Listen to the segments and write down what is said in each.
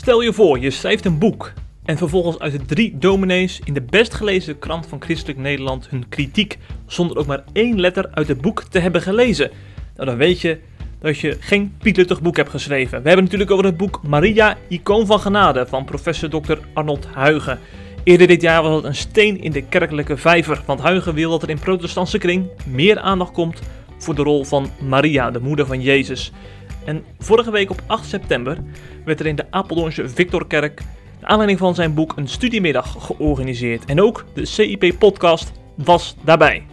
Stel je voor, je schrijft een boek en vervolgens uit de drie dominees in de best gelezen krant van Christelijk Nederland hun kritiek zonder ook maar één letter uit het boek te hebben gelezen. Nou, dan weet je dat je geen pietluttig boek hebt geschreven. We hebben natuurlijk over het boek Maria, icoon van genade van professor Dr. Arnold Huigen. Eerder dit jaar was het een steen in de kerkelijke vijver, want Huigen wil dat er in protestantse kring meer aandacht komt voor de rol van Maria, de moeder van Jezus. En vorige week op 8 september werd er in de Apeldoornse Victorkerk, naar aanleiding van zijn boek, een studiemiddag georganiseerd. En ook de CIP-podcast was daarbij.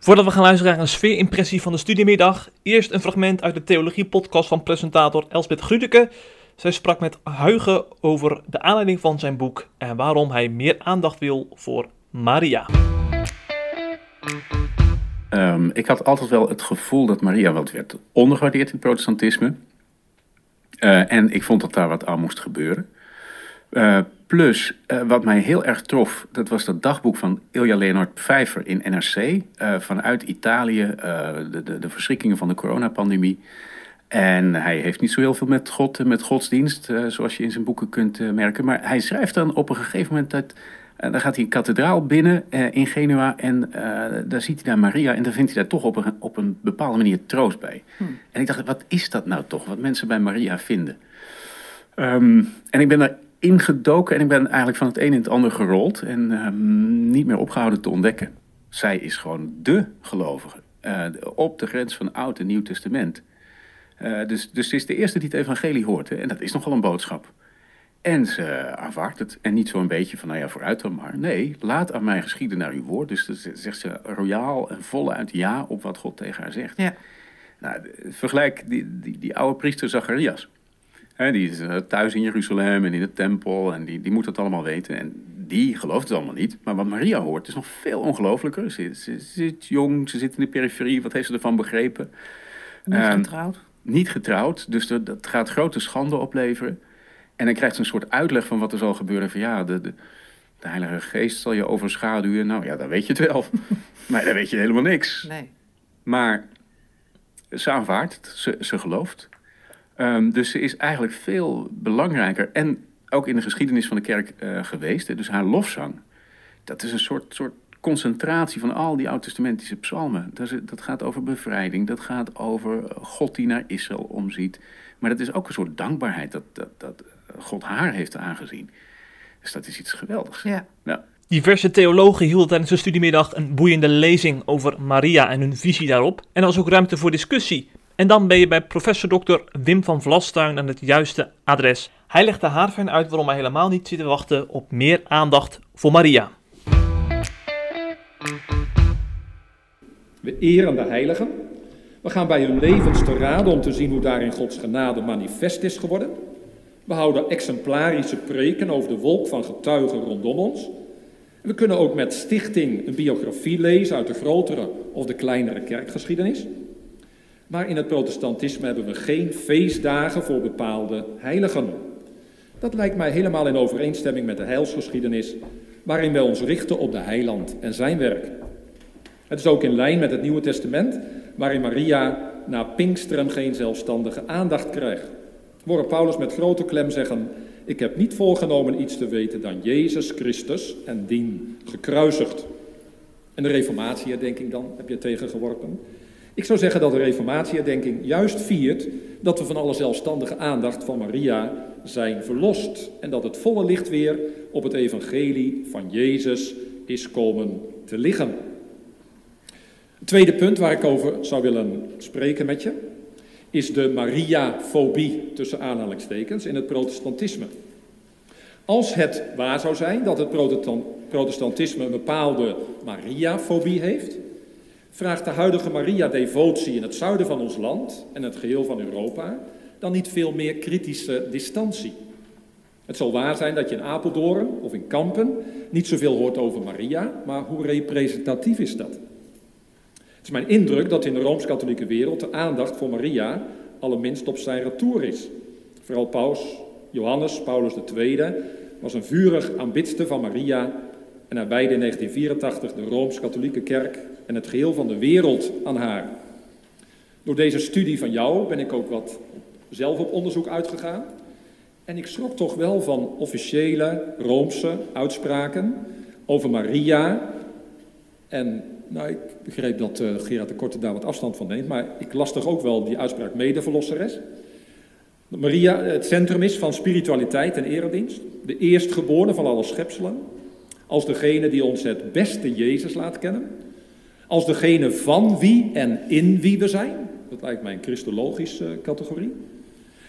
Voordat we gaan luisteren naar een sfeerimpressie van de studiemiddag, eerst een fragment uit de theologie-podcast van presentator Elsbeth Grudeke. Zij sprak met Huigen over de aanleiding van zijn boek en waarom hij meer aandacht wil voor Maria. Um, ik had altijd wel het gevoel dat Maria wat werd ondergewaardeerd in het protestantisme. Uh, en ik vond dat daar wat aan moest gebeuren. Uh, plus, uh, wat mij heel erg trof, dat was dat dagboek van Ilja Leonard Pfeiffer in NRC. vanuit Italië, de, de, de verschrikkingen van de coronapandemie. En hij heeft niet zo heel veel met God en met godsdienst, uh, zoals je in zijn boeken kunt uh, merken. Maar hij schrijft dan op een gegeven moment dat. Uh, dan gaat hij een kathedraal binnen in Genua en daar ziet hij daar Maria en dan vindt hij daar toch op een, op een bepaalde manier troost bij. Hmm. En ik dacht, wat is dat nou toch, wat mensen bij Maria vinden? Um, en ik ben daar ingedoken en ik ben eigenlijk van het een in het ander gerold en um, niet meer opgehouden te ontdekken. Zij is gewoon de gelovige, op de grens van Oud en Nieuw Testament. Uh, dus, dus ze is de eerste die het evangelie hoort. Hè? En dat is nogal een boodschap. En ze aanvaardt het. En niet zo'n beetje van, nou ja, vooruit dan maar. Nee, laat aan mij geschieden naar uw woord. Dus dan zegt ze royaal en voluit ja op wat God tegen haar zegt. Ja. Nou, vergelijk die, die, die oude priester Zacharias. He, die is eh, thuis in Jeruzalem en in de tempel en die, die moet het allemaal weten. En die gelooft het allemaal niet. Maar wat Maria hoort is nog veel ongelooflijker. Ze, ze, ze zit jong, ze zit in de periferie. Wat heeft ze ervan begrepen? Niet um, getrouwd niet getrouwd, dus dat, dat, gaat grote schande opleveren. En dan krijgt ze een soort uitleg van wat er zal gebeuren. Van ja, de, de, de Heilige Geest zal je overschaduwen. Nou ja, dan weet je het wel. maar dan weet je helemaal niks. Nee. Maar ze aanvaardt ze, ze gelooft. Um, dus ze is eigenlijk veel belangrijker en ook in de geschiedenis van de kerk uh, geweest. Dus haar lofzang, dat is een soort, soort concentratie van al die oud-testamentische psalmen. Dat, is, dat, gaat over bevrijding, dat gaat over God die naar Israël omziet. Maar dat is ook een soort dankbaarheid dat, dat, dat God haar heeft aangezien. Dus dat is iets geweldigs. Ja. ja. Diverse theologen hielden tijdens de studiemiddag een boeiende lezing over Maria en hun visie daarop. En er was ook ruimte voor discussie. En dan ben je bij professor Dr. Wim van Vlastuin aan het juiste adres. Hij legt de haarfijn uit waarom hij helemaal niet zit te wachten op meer aandacht voor Maria. We eren de heiligen. We gaan bij hun levens te raden om te zien hoe daarin Gods genade manifest is geworden. We houden exemplarische preken over de wolk van getuigen rondom ons. We kunnen ook met stichting een biografie lezen uit de grotere of de kleinere kerkgeschiedenis. Maar in het protestantisme hebben we geen feestdagen voor bepaalde heiligen. Dat lijkt mij helemaal in overeenstemming met de heilsgeschiedenis, waarin wij ons richten op de heiland en zijn werk. Het is ook in lijn met het Nieuwe Testament, waarin Maria na Pinksteren geen zelfstandige aandacht krijgt. Horen Paulus met grote klem zeggen: Ik heb niet voorgenomen iets te weten dan Jezus Christus en dien gekruisigd. En de reformatieherdenking dan, heb je tegengeworpen. Ik zou zeggen dat de reformatieherdenking juist viert dat we van alle zelfstandige aandacht van Maria zijn verlost. En dat het volle licht weer op het evangelie van Jezus is komen te liggen. Het tweede punt waar ik over zou willen spreken met je, is de Maria-fobie tussen aanhalingstekens in het protestantisme. Als het waar zou zijn dat het protestantisme een bepaalde Maria-fobie heeft, vraagt de huidige Maria-devotie in het zuiden van ons land en het geheel van Europa dan niet veel meer kritische distantie. Het zal waar zijn dat je in Apeldoorn of in Kampen niet zoveel hoort over Maria, maar hoe representatief is dat? Het is mijn indruk dat in de Rooms-Katholieke wereld de aandacht voor Maria allerminst op zijn retour is. Vooral paus Johannes Paulus II was een vurig aanbidste van Maria En hij wijde in 1984 de Rooms-Katholieke Kerk en het geheel van de wereld aan haar. Door deze studie van jou ben ik ook wat zelf op onderzoek uitgegaan. En ik schrok toch wel van officiële Roomse uitspraken over Maria. En nou, ik begreep dat uh, Gerard de Korte daar wat afstand van neemt, maar ik las toch ook wel die uitspraak medeverlosseres. Dat Maria het centrum is van spiritualiteit en eredienst, de eerstgeborene van alle schepselen, als degene die ons het beste Jezus laat kennen, als degene van wie en in wie we zijn. Dat lijkt mij een christologische categorie.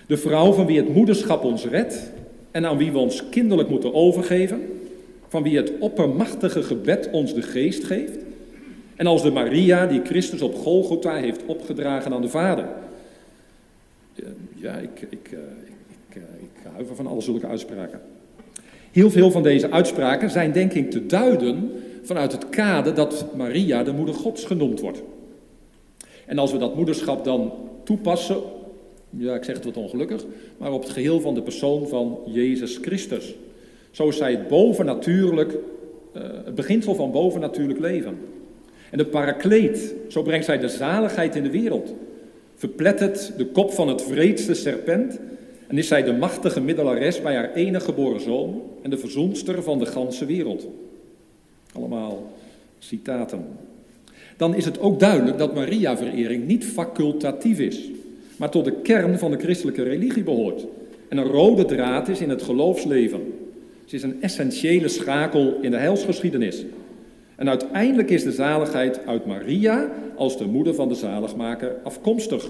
De vrouw van wie het moederschap ons redt en aan wie we ons kinderlijk moeten overgeven, van wie het oppermachtige gebed ons de geest geeft, en als de Maria die Christus op Golgotha heeft opgedragen aan de Vader. Ja, ik, ik, ik, ik, ik huiver van alle zulke uitspraken. Heel veel van deze uitspraken zijn denk ik te duiden vanuit het kader dat Maria de moeder Gods genoemd wordt. En als we dat moederschap dan toepassen, ja, ik zeg het wat ongelukkig, maar op het geheel van de persoon van Jezus Christus. Zo is zij het bovennatuurlijk, uh, het beginsel van bovennatuurlijk leven. En de parakleet, zo brengt zij de zaligheid in de wereld. Verplettert de kop van het vreedste serpent en is zij de machtige middelares bij haar enige geboren zoon en de verzoenster van de ganse wereld. Allemaal citaten. Dan is het ook duidelijk dat Maria-verering niet facultatief is, maar tot de kern van de christelijke religie behoort en een rode draad is in het geloofsleven. Ze is een essentiële schakel in de heilsgeschiedenis. En uiteindelijk is de zaligheid uit Maria als de moeder van de zaligmaker afkomstig.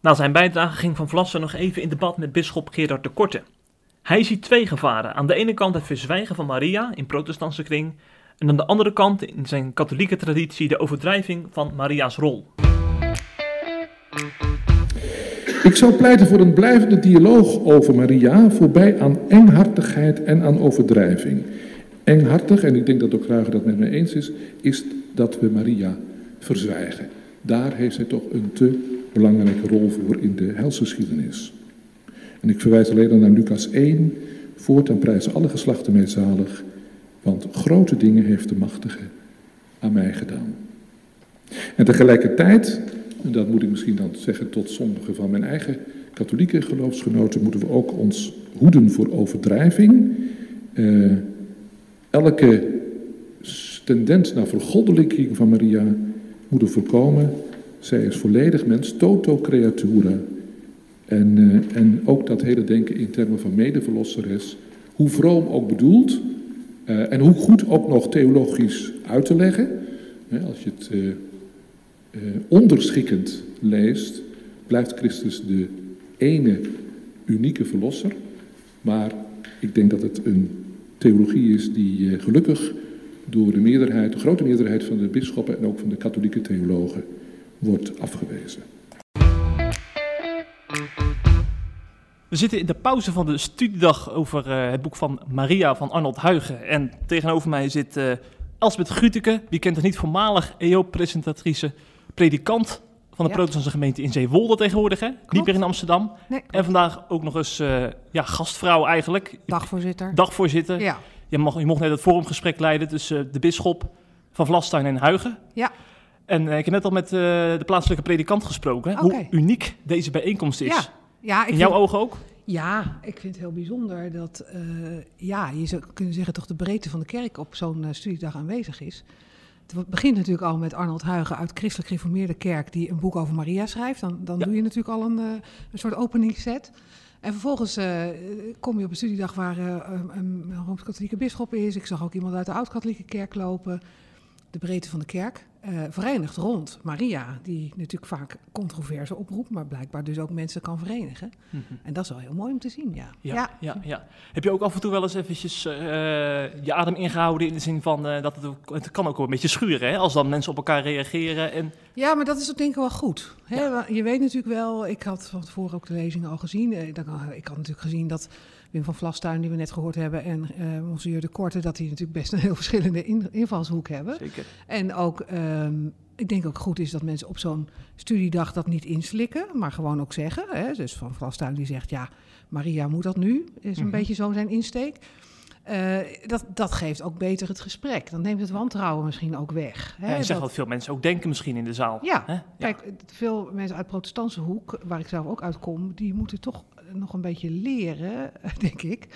Na zijn bijdrage ging Van Vlassen nog even in debat met bisschop Gerard de Korte. Hij ziet twee gevaren. Aan de ene kant het verzwijgen van Maria in protestantse kring. En aan de andere kant in zijn katholieke traditie de overdrijving van Maria's rol. Ik zou pleiten voor een blijvende dialoog over Maria, voorbij aan enghartigheid en aan overdrijving. Enghartig, en ik denk dat ook Ruiger dat met mij eens is, is dat we Maria verzwijgen. Daar heeft zij toch een te belangrijke rol voor in de helsgeschiedenis. En ik verwijs alleen naar Lucas 1. Voortaan prijzen alle geslachten mij zalig, want grote dingen heeft de machtige aan mij gedaan. En tegelijkertijd, en dat moet ik misschien dan zeggen tot sommige van mijn eigen katholieke geloofsgenoten, moeten we ook ons hoeden voor overdrijving. Uh, elke tendens naar vergoddelijking van Maria moeten voorkomen. Zij is volledig mens, toto creatura. En, uh, en ook dat hele denken in termen van medeverlosseres, hoe vroom ook bedoeld, uh, en hoe goed ook nog theologisch uit te leggen. Hè, als je het uh, onderschikkend leest, blijft Christus de ene unieke verlosser. Maar ik denk dat het een theologie is die gelukkig door de meerderheid, de grote meerderheid van de bisschoppen en ook van de katholieke theologen wordt afgewezen. We zitten in de pauze van de studiedag over uh, het boek van Maria van Arnold Huigen. En tegenover mij zit uh, Elsbeth Gruteke, wie kent het niet, voormalig EO-presentatrice, predikant van de ja. protestantse gemeente in Zeewolde tegenwoordig, hè? niet meer in Amsterdam. Nee, en vandaag ook nog eens uh, ja, gastvrouw eigenlijk. Dagvoorzitter. Dagvoorzitter. Ja. Je, mag, je mocht net het forumgesprek leiden tussen de bisschop van Vlastuin en Huigen. Ja. En uh, ik heb net al met uh, de plaatselijke predikant gesproken. Okay. Hoe uniek deze bijeenkomst is. Ja. Ja, In jouw vind, ogen ook? Ja, ik vind het heel bijzonder dat, uh, ja, je zou kunnen zeggen toch de breedte van de kerk op zo'n studiedag aanwezig is. Het begint natuurlijk al met Arnold Huigen uit Christelijk Gereformeerde Kerk, die een boek over Maria schrijft. Dan, dan ja. doe je natuurlijk al een, een soort openingsset. En vervolgens uh, kom je op een studiedag waar uh, een, een Rooms-Katholieke bisschop is. Ik zag ook iemand uit de Oud-Katholieke Kerk lopen. De breedte van de kerk. Uh, verenigd rond Maria, die natuurlijk vaak controverse oproept, maar blijkbaar dus ook mensen kan verenigen. Mm -hmm. En dat is wel heel mooi om te zien, ja. Ja, ja. ja, ja. Heb je ook af en toe wel eens eventjes uh, je adem ingehouden in de zin van uh, dat het, ook, het kan ook wel een beetje schuren, hè, als dan mensen op elkaar reageren en... Ja, maar dat is ook denk ik wel goed. Hè? Ja. Je weet natuurlijk wel, ik had van tevoren ook de lezingen al gezien, ik had natuurlijk gezien dat Wim van Vlastuin, die we net gehoord hebben, en uh, Monsieur de Korte, dat die natuurlijk best een heel verschillende in, invalshoek hebben. Zeker. En ook, um, ik denk ook goed is dat mensen op zo'n studiedag dat niet inslikken, maar gewoon ook zeggen. Hè? Dus van Vlastuin die zegt, ja, Maria moet dat nu, is een mm -hmm. beetje zo zijn insteek. Eh, dat, dat geeft ook beter het gesprek. Dan neemt het wantrouwen misschien ook weg. Hè? Ja, je zegt Dat- wat veel mensen ook denken misschien in de zaal. Ja, Hè? Kijk, veel mensen uit protestantse hoek, waar ik zelf ook uitkom, die moeten toch nog een beetje leren, denk ik.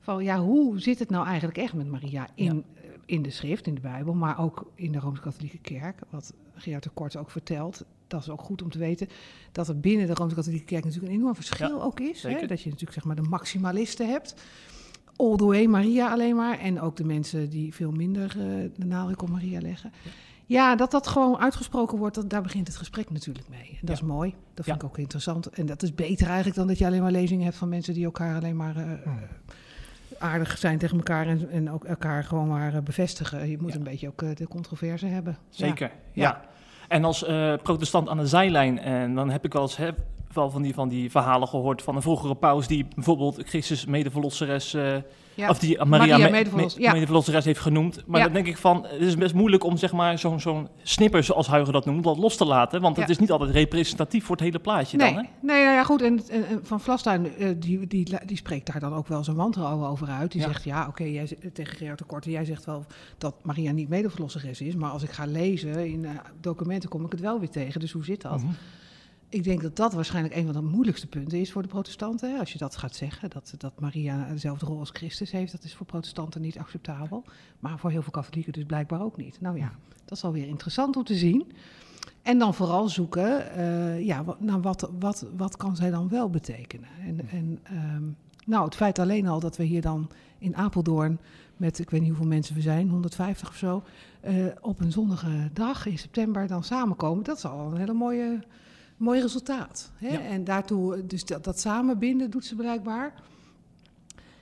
Van ja, hoe zit het nou eigenlijk echt met Maria in, in de schrift, in de Bijbel, maar ook in de Rooms-Katholieke Kerk. Wat Gerard de Kort ook vertelt. Dat is ook goed om te weten. Dat er binnen de Rooms-Katholieke Kerk natuurlijk een enorm verschil Ja, ook is. Hè? Dat je natuurlijk zeg maar de maximalisten hebt. All the way Maria alleen maar. En ook de mensen die veel minder eh, de nadruk op Maria leggen. Ja, dat dat gewoon uitgesproken wordt, dat, daar begint het gesprek natuurlijk mee. En dat Ja. is mooi. Dat vind Ja. ik ook interessant. En dat is beter eigenlijk dan dat je alleen maar lezingen hebt van mensen die elkaar alleen maar eh, Hmm. aardig zijn tegen elkaar en, en ook elkaar gewoon maar eh, bevestigen. Je moet Ja. een beetje ook eh, de controverse hebben. Ja. Zeker, ja. Ja. En als eh, protestant aan de zijlijn, en dan heb ik wel eens wel van die, van die verhalen gehoord van een vroegere paus die bijvoorbeeld Christus medeverlosseres, eh Ja. of die Maria, Maria me- medeverlos- me- ja. medeverlosseres heeft genoemd. Maar dan denk ik van, het is best moeilijk om zeg maar zo'n zo'n snipper, zoals Huigen dat noemt, dat los te laten. Want het is niet altijd representatief voor het hele plaatje Nee, dan, hè? nee nou ja, goed. En, en, en Van Vlastuin, eh, die, die, die spreekt daar dan ook wel zijn wantrouwen over uit. Die zegt, ja, oké, jij tegen Gerard de Korte, jij zegt wel dat Maria niet medeverlosseres is. Maar als ik ga lezen in eh, documenten, kom ik het wel weer tegen. Dus hoe zit dat? Mhm. Ik denk dat dat waarschijnlijk een van de moeilijkste punten is voor de protestanten. hè. Als je dat gaat zeggen, dat, dat Maria dezelfde rol als Christus heeft, dat is voor protestanten niet acceptabel. Maar voor heel veel katholieken dus blijkbaar ook niet. Nou ja, dat is alweer interessant om te zien. En dan vooral zoeken, eh, ja, wat, nou, wat, wat, wat kan zij dan wel betekenen? En, en ehm, nou, het feit alleen al dat we hier dan in Apeldoorn met, ik weet niet hoeveel mensen we zijn, 150 of zo, eh, op een zonnige dag in september dan samenkomen, dat is al een hele mooie, mooi resultaat. Hè? Ja. En daartoe, dus dat, dat samenbinden doet ze blijkbaar.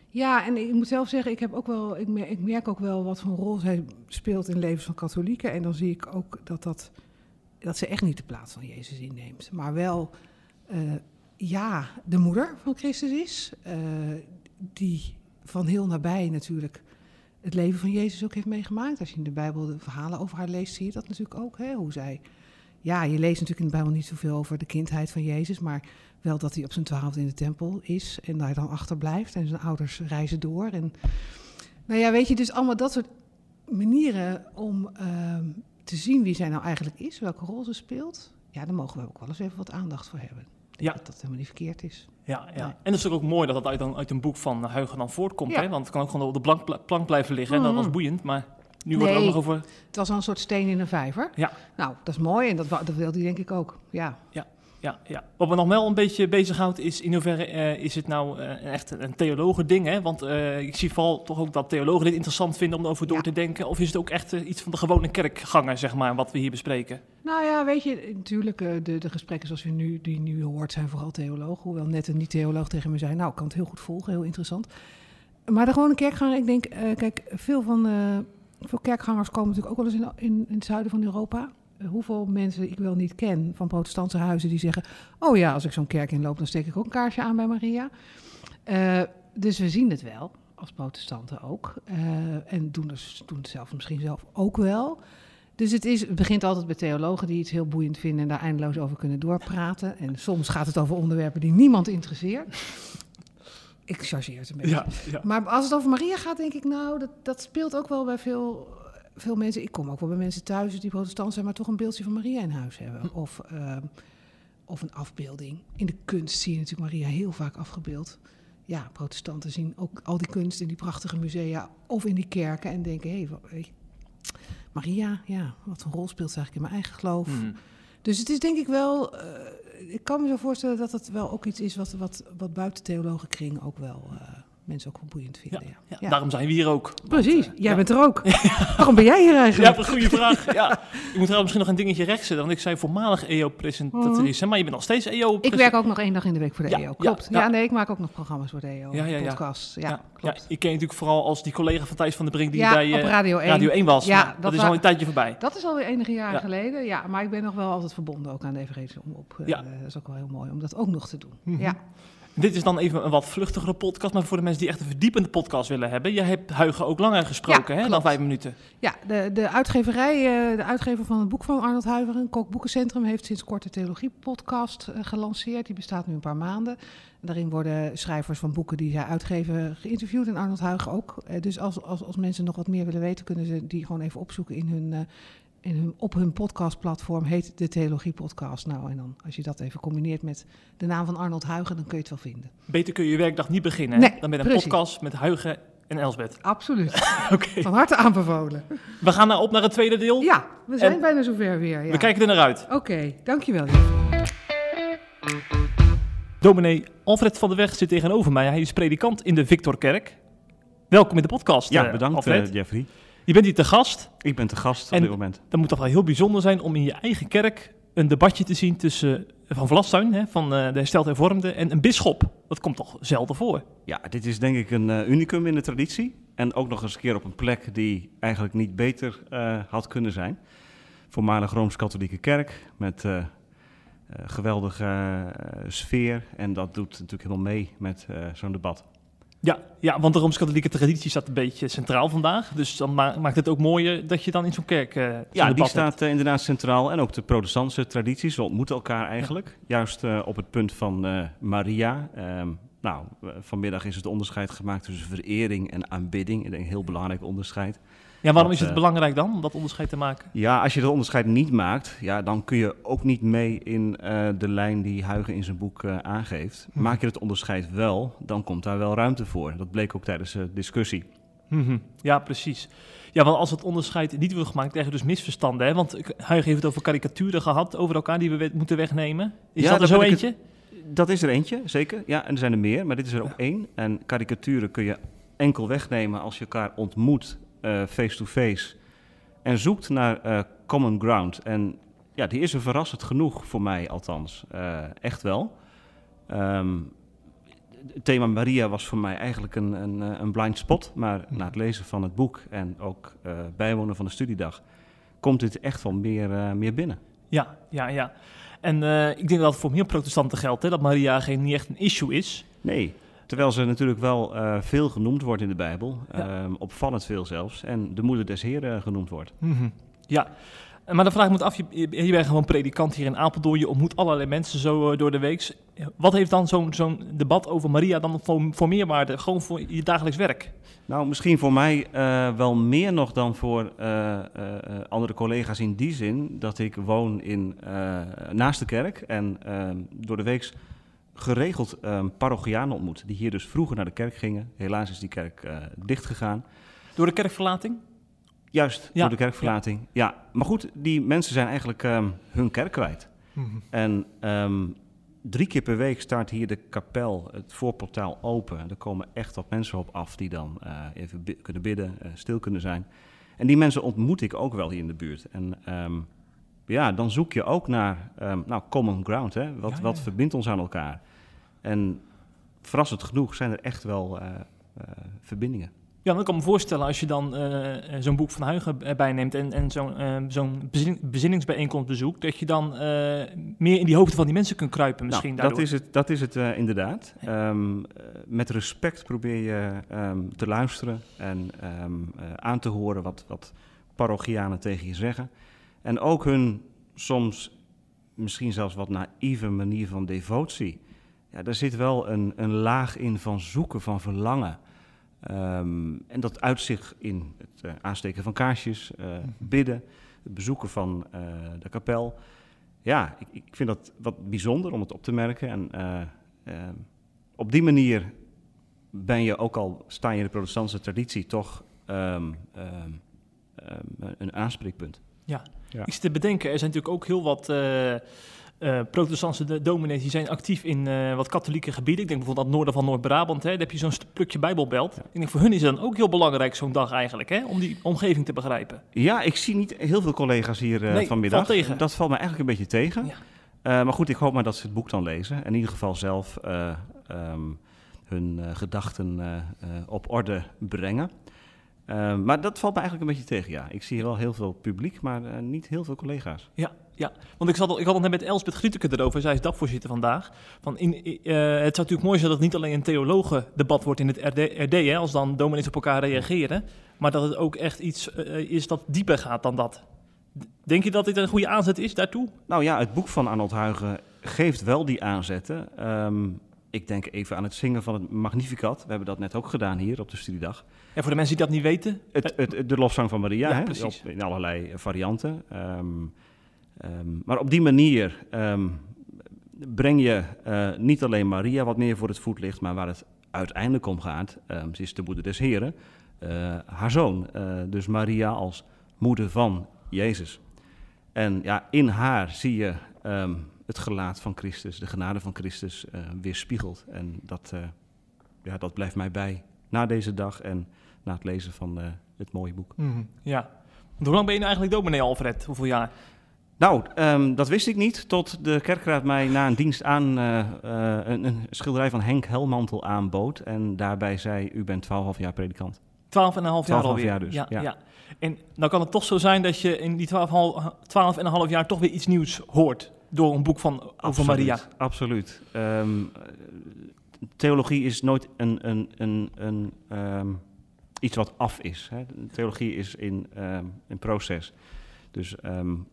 Ja, en ik moet zelf zeggen, ik, heb ook wel, ik, merk, ik merk ook wel wat voor een rol zij speelt in het leven van katholieken. En dan zie ik ook dat, dat, dat ze echt niet de plaats van Jezus inneemt. Maar wel, eh, ja, de moeder van Christus is. eh, die van heel nabij natuurlijk het leven van Jezus ook heeft meegemaakt. Als je in de Bijbel de verhalen over haar leest, zie je dat natuurlijk ook. Hè? Hoe zij, ja, je leest natuurlijk in de Bijbel niet zoveel over de kindheid van Jezus, maar wel dat hij op zijn twaalfde in de tempel is en daar dan achterblijft en zijn ouders reizen door. En, nou ja, weet je, dus allemaal dat soort manieren om ehm, te zien wie zij nou eigenlijk is, welke rol ze speelt. Ja, daar mogen we ook wel eens even wat aandacht voor hebben. Ja. Dat dat helemaal niet verkeerd is. Ja, ja. Nee. En het is ook mooi dat het uit een, uit een boek van Huigen dan voortkomt. Ja. Hè? Want het kan ook gewoon op de plank, plank blijven liggen. En dat was boeiend. Maar nu wordt er ook Nee. nog over... Het was al een soort steen in een vijver. Ja. Nou, dat is mooi en dat, dat wil hij denk ik ook. Ja. Ja, ja. Wat me nog wel een beetje bezighoudt is in hoeverre eh, is het nou eh, echt een theologen ding, hè? Want eh, ik zie vooral toch ook dat theologen dit interessant vinden om erover door Ja. te denken. Of is het ook echt iets van de gewone kerkganger, zeg maar, wat we hier bespreken? Nou ja, weet je, natuurlijk, de, de gesprekken zoals je nu, die nu hoort zijn vooral theologen. Hoewel net een niet-theoloog tegen me zei, nou, ik kan het heel goed volgen, heel interessant. Maar de gewone kerkganger, ik denk, kijk, veel van veel kerkgangers komen natuurlijk ook wel eens in, in, het zuiden van Europa. Eh, hoeveel mensen ik wel niet ken van protestantse huizen die zeggen, oh ja, als ik zo'n kerk inloop, dan steek ik ook een kaarsje aan bij Maria. Eh, dus we zien het wel, als protestanten ook. Eh, en doen, dus, doen zelf misschien zelf ook wel. Dus het, is, het begint altijd bij theologen die iets heel boeiend vinden en daar eindeloos over kunnen doorpraten. En soms gaat het over onderwerpen die niemand interesseert. Ik chargeer het een beetje. ja. Maar als het over Maria gaat, denk ik, nou, dat, dat speelt ook wel bij veel, veel mensen. Ik kom ook wel bij mensen thuis die protestant zijn, maar toch een beeldje van Maria in huis hebben. Of, ehm, of een afbeelding. In de kunst zie je natuurlijk Maria heel vaak afgebeeld. Ja, protestanten zien ook al die kunst in die prachtige musea of in die kerken en denken, hé, hey, Maria, ja, wat een rol speelt ze eigenlijk in mijn eigen geloof. Mhm. Dus het is denk ik wel, eh, ik kan me zo voorstellen dat het wel ook iets is wat, wat, wat buiten theologenkring ook wel eh, mensen ook wel boeiend vinden. Ja, Ja, Ja. Daarom zijn we hier ook. Precies, Want, eh, jij ja. bent er ook. Waarom ben jij hier Ja, eigenlijk? een goede vraag. Ja. Ik moet trouwens misschien nog een dingetje recht zetten. Want ik zei voormalig EO-presentatrice, maar je bent nog steeds EO. Mhm. ik werk ook nog één dag in de week voor de Ja, EO, ja, klopt. Ja, ja. nee, ik maak ook nog programma's voor de EO, Ja, ja, ja. podcasts. Ja, Ja, ja, klopt. ik ken je natuurlijk vooral als die collega van Thijs van der Brink die Ja, bij op eh, Radio 1. Radio 1 was. Ja, Maar dat, dat is al een tijdje voorbij. Dat is alweer enige jaren Ja. geleden, ja. Maar ik ben nog wel altijd verbonden ook aan de evangelische omroep. Eh, Ja. Dat is ook wel heel mooi om dat ook nog te doen. Mhm. Ja. Dit is dan even een wat vluchtigere podcast, maar voor de mensen die echt een verdiepende podcast willen hebben. Jij hebt Huigen ook langer gesproken, Ja, hè, dan vijf minuten. Ja, de, de uitgeverij, eh, de uitgever van het boek van Arnold Huiveren, Kok Boekencentrum, heeft sinds kort de Theologie-podcast eh, gelanceerd. Die bestaat nu een paar maanden. Daarin worden schrijvers van boeken die zij uitgeven geïnterviewd en Arnold Huigen ook. Eh, dus als, als, als mensen nog wat meer willen weten, kunnen ze die gewoon even opzoeken in hun, in hun, op hun podcastplatform. Heet de Theologie-podcast. Nou, en dan als je dat even combineert met de naam van Arnold Huigen, dan kun je het wel vinden. Beter kun je je werkdag niet beginnen? Nee, dan met een precies. podcast met Huigen en Elsbeth. Absoluut. Oké, Van harte aanbevolen. we gaan nou op naar het tweede deel. Ja, we zijn En- bijna zover weer. Ja. We kijken er naar uit. Oké, dankjewel. Jeffrey. Dominee Alfred van der Weg zit tegenover mij. Hij is predikant in de Victorkerk. Welkom in de podcast, Ja, eh, bedankt eh, Jeffrey. Je bent hier te gast. Ik ben te gast op dit moment. Dat moet toch wel heel bijzonder zijn om in je eigen kerk een debatje te zien tussen Van Vlastuin, hè, van eh, de Hersteld Hervormde, en een bisschop. Dat komt toch zelden voor? Ja, dit is denk ik een eh, unicum in de traditie. En ook nog eens een keer op een plek die eigenlijk niet beter eh, had kunnen zijn. Voormalig Rooms-Katholieke kerk met eh, eh, geweldige eh, sfeer. En dat doet natuurlijk helemaal mee met eh, zo'n debat. Ja, ja want de Rooms-Katholieke traditie staat een beetje centraal vandaag. Dus dan ma- maakt het ook mooier dat je dan in zo'n kerk zo'n Ja, die staat eh, inderdaad centraal. En ook de protestantse tradities, ze ontmoeten elkaar eigenlijk. Juist eh, op het punt van Maria. Ehm, nou, vanmiddag is het onderscheid gemaakt tussen verering en aanbidding. Ik denk een heel belangrijk onderscheid. Ja, waarom dat, is het eh, belangrijk dan, om dat onderscheid te maken? Ja, als je dat onderscheid niet maakt, ja, dan kun je ook niet mee in eh, de lijn die Huigen in zijn boek eh, aangeeft. Mhm. Maak je het onderscheid wel, dan komt daar wel ruimte voor. Dat bleek ook tijdens de discussie. Mhm. Ja, precies. Ja, want als het onderscheid niet wordt gemaakt, krijg je dus misverstanden. Hè? Want Huig heeft het over karikaturen gehad over elkaar die we we- moeten wegnemen. Is Ja, dat er zo eentje? Dat is er eentje, zeker. Ja, en er zijn er meer, maar dit is er ook één. En karikaturen kun je enkel wegnemen als je elkaar ontmoet, face-to-face. en zoekt naar eh, common ground. En ja, die is er verrassend genoeg voor mij althans. Eh, echt wel. Ehm, het thema Maria was voor mij eigenlijk een, een, eh, een blind spot. Maar na het lezen van het boek en ook eh, bijwonen van de studiedag... komt dit echt wel meer, eh, meer binnen. Ja, ja, ja. En eh, ik denk dat het voor meer protestanten geldt, hè, dat Maria geen, niet echt een issue is. Nee, terwijl ze natuurlijk wel eh, veel genoemd wordt in de Bijbel. Ja. Ehm, opvallend veel zelfs. En de moeder des Heren genoemd wordt. Mhm. Ja. Maar de vraag moet af, je, bent gewoon predikant hier in Apeldoorn, je ontmoet allerlei mensen zo eh, door de week. Wat heeft dan zo'n zo'n debat over Maria dan voor, voor meerwaarde, gewoon voor je dagelijks werk? Nou, misschien voor mij eh, wel meer nog dan voor eh, eh, eh, andere collega's in die zin dat ik woon in, eh, naast de kerk en ehm, door de week geregeld ehm parochianen ontmoet. Die hier dus vroeger naar de kerk gingen. Helaas is die kerk eh dichtgegaan. Door de kerkverlating? Juist, Ja, door de kerkverlating. Ja. maar goed, die mensen zijn eigenlijk ehm, hun kerk kwijt. En ehm, drie keer per week staat hier de kapel, het voorportaal open. Er komen echt wat mensen op af die dan eh, even bi- kunnen bidden, eh, stil kunnen zijn. En die mensen ontmoet ik ook wel hier in de buurt. En ehm, ja, dan zoek je ook naar ehm, nou, common ground. Hè? Wat, Ja, ja, wat verbindt ons aan elkaar? En verrassend genoeg zijn er echt wel eh, eh, verbindingen. Ja, dan kan ik me voorstellen als je dan eh, zo'n boek van Huigen erbij neemt en, en zo'n zo'n bezin- bezinningsbijeenkomst bezoekt, dat je dan meer in die hoofden van die mensen kunt kruipen misschien Nou, dat is het, dat is het inderdaad. Ehm, eh, met respect probeer je ehm, te luisteren en ehm, eh, aan te horen wat, wat parochianen tegen je zeggen. En ook hun soms misschien zelfs wat naïeve manier van devotie. Ja, daar zit wel een, een laag in van zoeken, van verlangen. Ehm, en dat uit zich in het eh, aansteken van kaarsjes, eh, bidden, het bezoeken van eh, de kapel. Ja, ik, ik vind dat wat bijzonder om het op te merken. En eh, eh, op die manier ben je, ook al sta je in de protestantse traditie, toch ehm, ehm, ehm, een aanspreekpunt. Ja. Ja. Ik zit te bedenken, er zijn natuurlijk ook heel wat eh, eh, protestantse dominees die zijn actief in eh, wat katholieke gebieden. Ik denk bijvoorbeeld aan het noorden van Noord-Brabant, hè, daar heb je zo'n stukje bijbelbelt. Ik denk voor hun is het dan ook heel belangrijk zo'n dag eigenlijk, hè, om die omgeving te begrijpen. Ja, ik zie niet heel veel collega's hier eh, Nee, vanmiddag. valt tegen. Dat valt me eigenlijk een beetje tegen. Ja. Maar goed, ik hoop maar dat ze het boek dan lezen. En in ieder geval zelf eh, ehm, hun gedachten op orde brengen. Maar dat valt me eigenlijk een beetje tegen, ja. Ik zie hier wel heel veel publiek, maar niet heel veel collega's. Ja, ja. Want ik, zat, ik had het net met Elspeth Grieteke erover, zij is dagvoorzitter vandaag. Van in, uh, het zou natuurlijk mooi zijn dat het niet alleen een theologendebat wordt in het RD, RD hè, als dan dominees op elkaar reageren, maar dat het ook echt iets uh, is dat dieper gaat dan dat. Denk je dat dit een goede aanzet is daartoe? Nou ja, het boek van Arnold Huigen geeft wel die aanzetten. Um, ik denk even aan het zingen van het Magnificat. We hebben dat net ook gedaan hier op de studiedag. En voor de mensen die dat niet weten? Het, het, de lofzang van Maria, ja, hè? Op, in allerlei varianten. Um, um, maar op die manier um, breng je uh, niet alleen Maria wat meer voor het voetlicht, maar waar het uiteindelijk om gaat, ze is de moeder des Heren, uh, haar zoon. Uh, dus Maria als moeder van Jezus. En ja, in haar zie je het gelaat van Christus, de genade van Christus weerspiegelt. En dat, ja, dat blijft mij bij na deze dag en na het lezen van het mooie boek. -hmm. Ja. Hoe lang ben je nou eigenlijk dominee Alfred? Hoeveel jaar? Nou, um, dat wist ik niet tot de kerkraad mij na een dienst aan een, een, schilderij van Henk Helmantel aanbood. En daarbij zei, u bent 12,5 jaar predikant. 12,5 jaar alweer? jaar dus, ja, ja. ja. En dan kan het toch zo zijn dat je in die 12,5 jaar toch weer iets nieuws hoort door een boek van over absoluut, Maria. Absoluut. Um, theologie is nooit een, een, een, een um, iets wat af is. Hè. Theologie is in een proces. Dus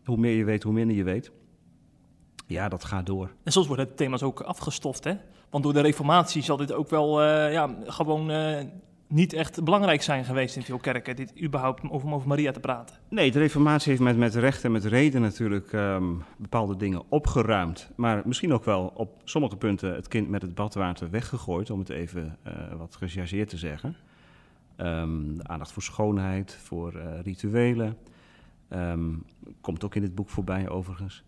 hoe meer je weet, hoe minder je weet. Ja, dat gaat door. En soms worden de thema's ook afgestoft, hè? Want door de reformatie zal dit ook wel uh, ja, gewoon uh, niet echt belangrijk zijn geweest in veel kerken, dit überhaupt over, over Maria te praten. Nee, de reformatie heeft met, met recht en met reden natuurlijk um, bepaalde dingen opgeruimd. Maar misschien ook wel op sommige punten het kind met het badwater weggegooid, om het even uh, wat gechargeerd te zeggen. Um, aandacht voor schoonheid, voor rituelen. Um, komt ook in dit boek voorbij overigens.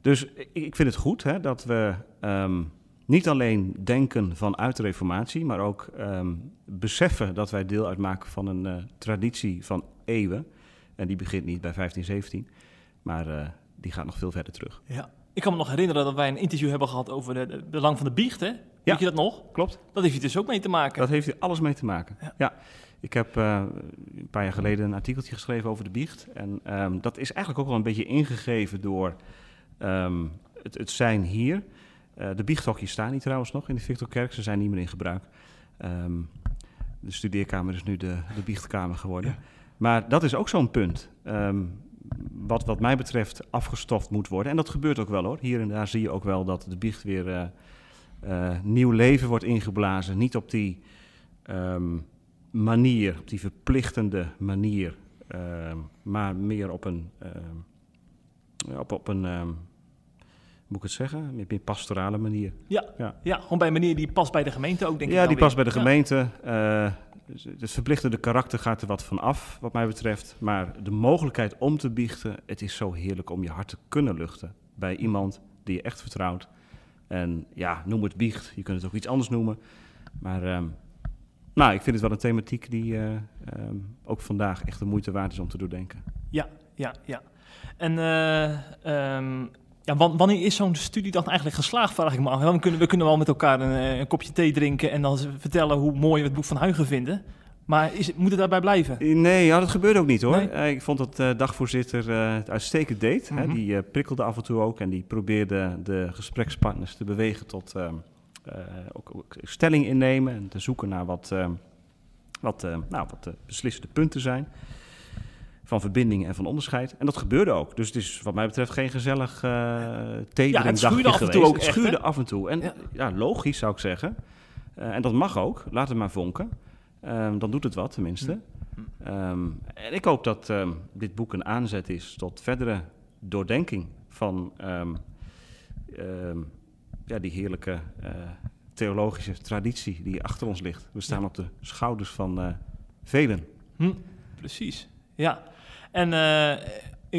Dus ik, vind het goed hè, dat we niet alleen denken vanuit de Reformatie, maar ook um, beseffen dat wij deel uitmaken van een uh, traditie van eeuwen. En die begint niet bij 1517, maar uh, die gaat nog veel verder terug. Ja. Ik kan me nog herinneren dat wij een interview hebben gehad over de, de belang van de biecht. Hè? Ja. Weet je dat nog? Klopt. Dat heeft hier dus ook mee te maken. Dat heeft hier alles mee te maken. Ja. ja. Ik heb uh, een paar jaar geleden een artikeltje geschreven over de biecht. En um, dat is eigenlijk ook wel een beetje ingegeven door um, het, het zijn hier. Uh, de biechthokjes staan niet trouwens nog in de Victorkerk, ze zijn niet meer in gebruik. Um, de studeerkamer is nu de, de biechtkamer geworden. Ja. Maar dat is ook zo'n punt. Wat, wat mij betreft afgestoft moet worden. En dat gebeurt ook wel hoor. Hier en daar zie je ook wel dat de biecht weer uh, uh, nieuw leven wordt ingeblazen. Niet op die um, manier, op die verplichtende manier. maar meer op een, op, op een moet ik het zeggen, meer pastorale manier. Ja, ja. ja gewoon bij een manier die past bij de gemeente ook, denk ja, ik. Ja, die past bij de gemeente. Ja. Uh, het verplichtende karakter gaat er wat van af, wat mij betreft. Maar de mogelijkheid om te biechten, het is zo heerlijk om je hart te kunnen luchten bij iemand die je echt vertrouwt. En ja, noem het biecht, je kunt het ook iets anders noemen. Maar um, nou, ik vind het wel een thematiek die uh, um, ook vandaag echt de moeite waard is om te doordenken. Ja, ja, ja. En uh, um, ja, wanneer is zo'n studie dan eigenlijk geslaagd, vraag ik me af. Dan kunnen, we kunnen wel met elkaar een, een, kopje thee drinken en dan vertellen hoe mooi we het boek van Huigen vinden. Maar is, moet het daarbij blijven? Nee, ja, dat gebeurt ook niet hoor. Nee? Ik vond dat de dagvoorzitter uh, het uitstekend deed. Mm -hmm. hè, die uh, prikkelde af en toe ook en die probeerde de gesprekspartners te bewegen tot ook, ook, stelling innemen en te zoeken naar wat, wat, nou, wat de beslissende punten zijn van verbinding en van onderscheid. En dat gebeurde ook. Dus het is wat mij betreft geen gezellig uh, ja, af en toe ook het schuurde af en toe. En ja, ja logisch zou ik zeggen. Uh, en dat mag ook. Laat het maar vonken. Um, dan doet het wat tenminste. Um, en ik hoop dat um, dit boek een aanzet is tot verdere doordenking van ja, die heerlijke uh, theologische traditie die achter ons ligt. We staan op de schouders van uh, velen. Hm, precies. Ja, en uh,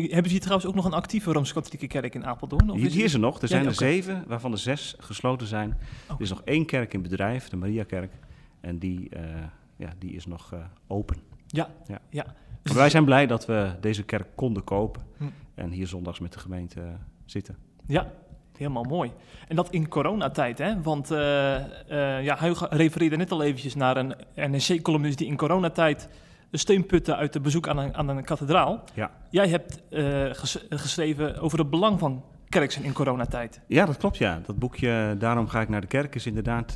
hebben ze hier trouwens ook nog een actieve Rooms-Katholieke kerk in Apeldoorn? Of is er nog. Er zijn ja, er okay. zeven, waarvan er zes gesloten zijn. Okay. Er is nog één kerk in bedrijf, de Mariakerk. En die, uh, ja, die is nog uh, open. Ja, ja. ja. Dus wij zijn blij dat we deze kerk konden kopen. Hm. En hier zondags met de gemeente zitten. Ja, Helemaal mooi. En dat in coronatijd, hè? Want uh, uh, ja, Hugo refereerde net al eventjes naar een NRC-columnist die in coronatijd steunputten uit de bezoek aan een, aan een kathedraal. Ja. Jij hebt eh, ges- geschreven over het belang van kerk zijn in coronatijd. Ja, dat klopt ja. Dat boekje Daarom ga ik naar de kerk is inderdaad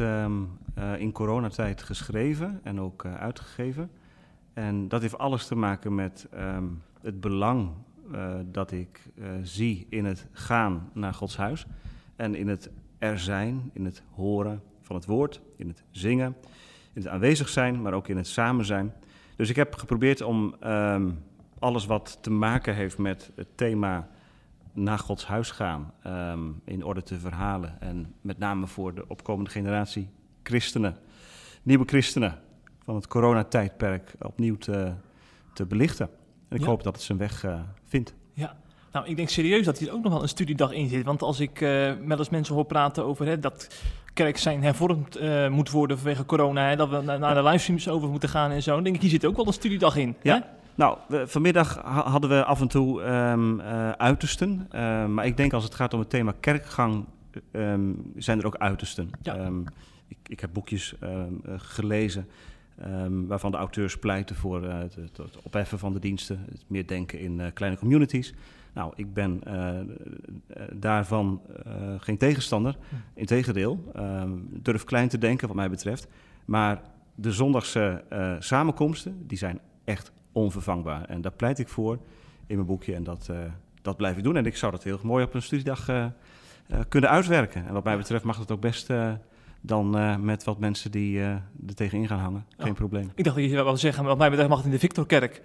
eh, in coronatijd geschreven en ook eh, uitgegeven. En dat heeft alles te maken met ehm, het belang eh, dat ik eh, zie in het gaan naar Gods huis. En in het er zijn, in het horen van het woord, in het zingen, in het aanwezig zijn, maar ook in het samen zijn. Dus ik heb geprobeerd om ehm, alles wat te maken heeft met het thema naar Gods huis gaan ehm, in orde te verhalen. En met name voor de opkomende generatie christenen, nieuwe christenen van het coronatijdperk opnieuw te belichten. En ik Ja. hoop dat het zijn weg eh, vindt. Ja. Nou, ik denk serieus dat hier ook nog wel een studiedag in zit. Want als ik eh wel eens mensen hoor praten over hè, dat kerk zijn hervormd eh, moet worden vanwege corona, hè, dat we na- naar de livestreams over moeten gaan en zo, dan denk ik, hier zit ook wel een studiedag in. Ja. hè? Nou, we- vanmiddag ha- hadden we af en toe ehm, eh, uitersten. Eh, maar ik denk als het gaat om het thema kerkgang, ehm, zijn er ook uitersten. Ja. Ehm, ik, ik heb boekjes ehm, eh, gelezen ehm, waarvan de auteurs pleiten voor eh, het, opheffen van de diensten. Het meer denken in eh, kleine communities. Nou, ik ben eh, daarvan geen tegenstander. Integendeel, ehm durf klein te denken wat mij betreft. Maar de zondagse samenkomsten, die zijn echt onvervangbaar. En daar pleit ik voor in mijn boekje en dat, dat blijf ik doen. En ik zou dat heel mooi op een studiedag kunnen uitwerken. En wat mij betreft mag het ook best dan eh, met wat mensen die eh, er tegenin gaan hangen. Geen Ja. probleem. Ik dacht dat je wel zeggen, maar wat mij betreft mag het in de Victorkerk.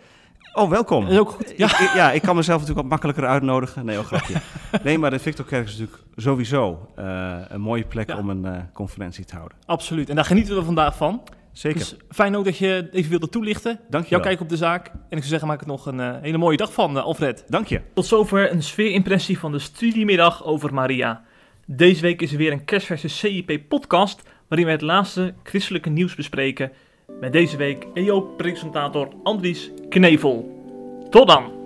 Oh, welkom. Dat is ook goed. Ja. Ik, ik- ja, ik kan mezelf natuurlijk wat makkelijker uitnodigen. Nee, oh, grapje. Nee, maar de Victorkerk is natuurlijk sowieso eh, een mooie plek Ja. om een eh, conferentie te houden. Absoluut. En daar genieten we vandaag van. Zeker. Dus fijn ook dat je even wilde toelichten. Dank je Jouw kijk op de zaak. En ik zou zeggen, maak er nog een hele mooie dag van, eh, Alfred. Dank je. Tot zover een sfeerimpressie van de studiemiddag over Maria. Deze week is er weer een kerstverse CIP-podcast, waarin wij het laatste christelijke nieuws bespreken. Met deze week EO-presentator Andries Knevel. Tot dan!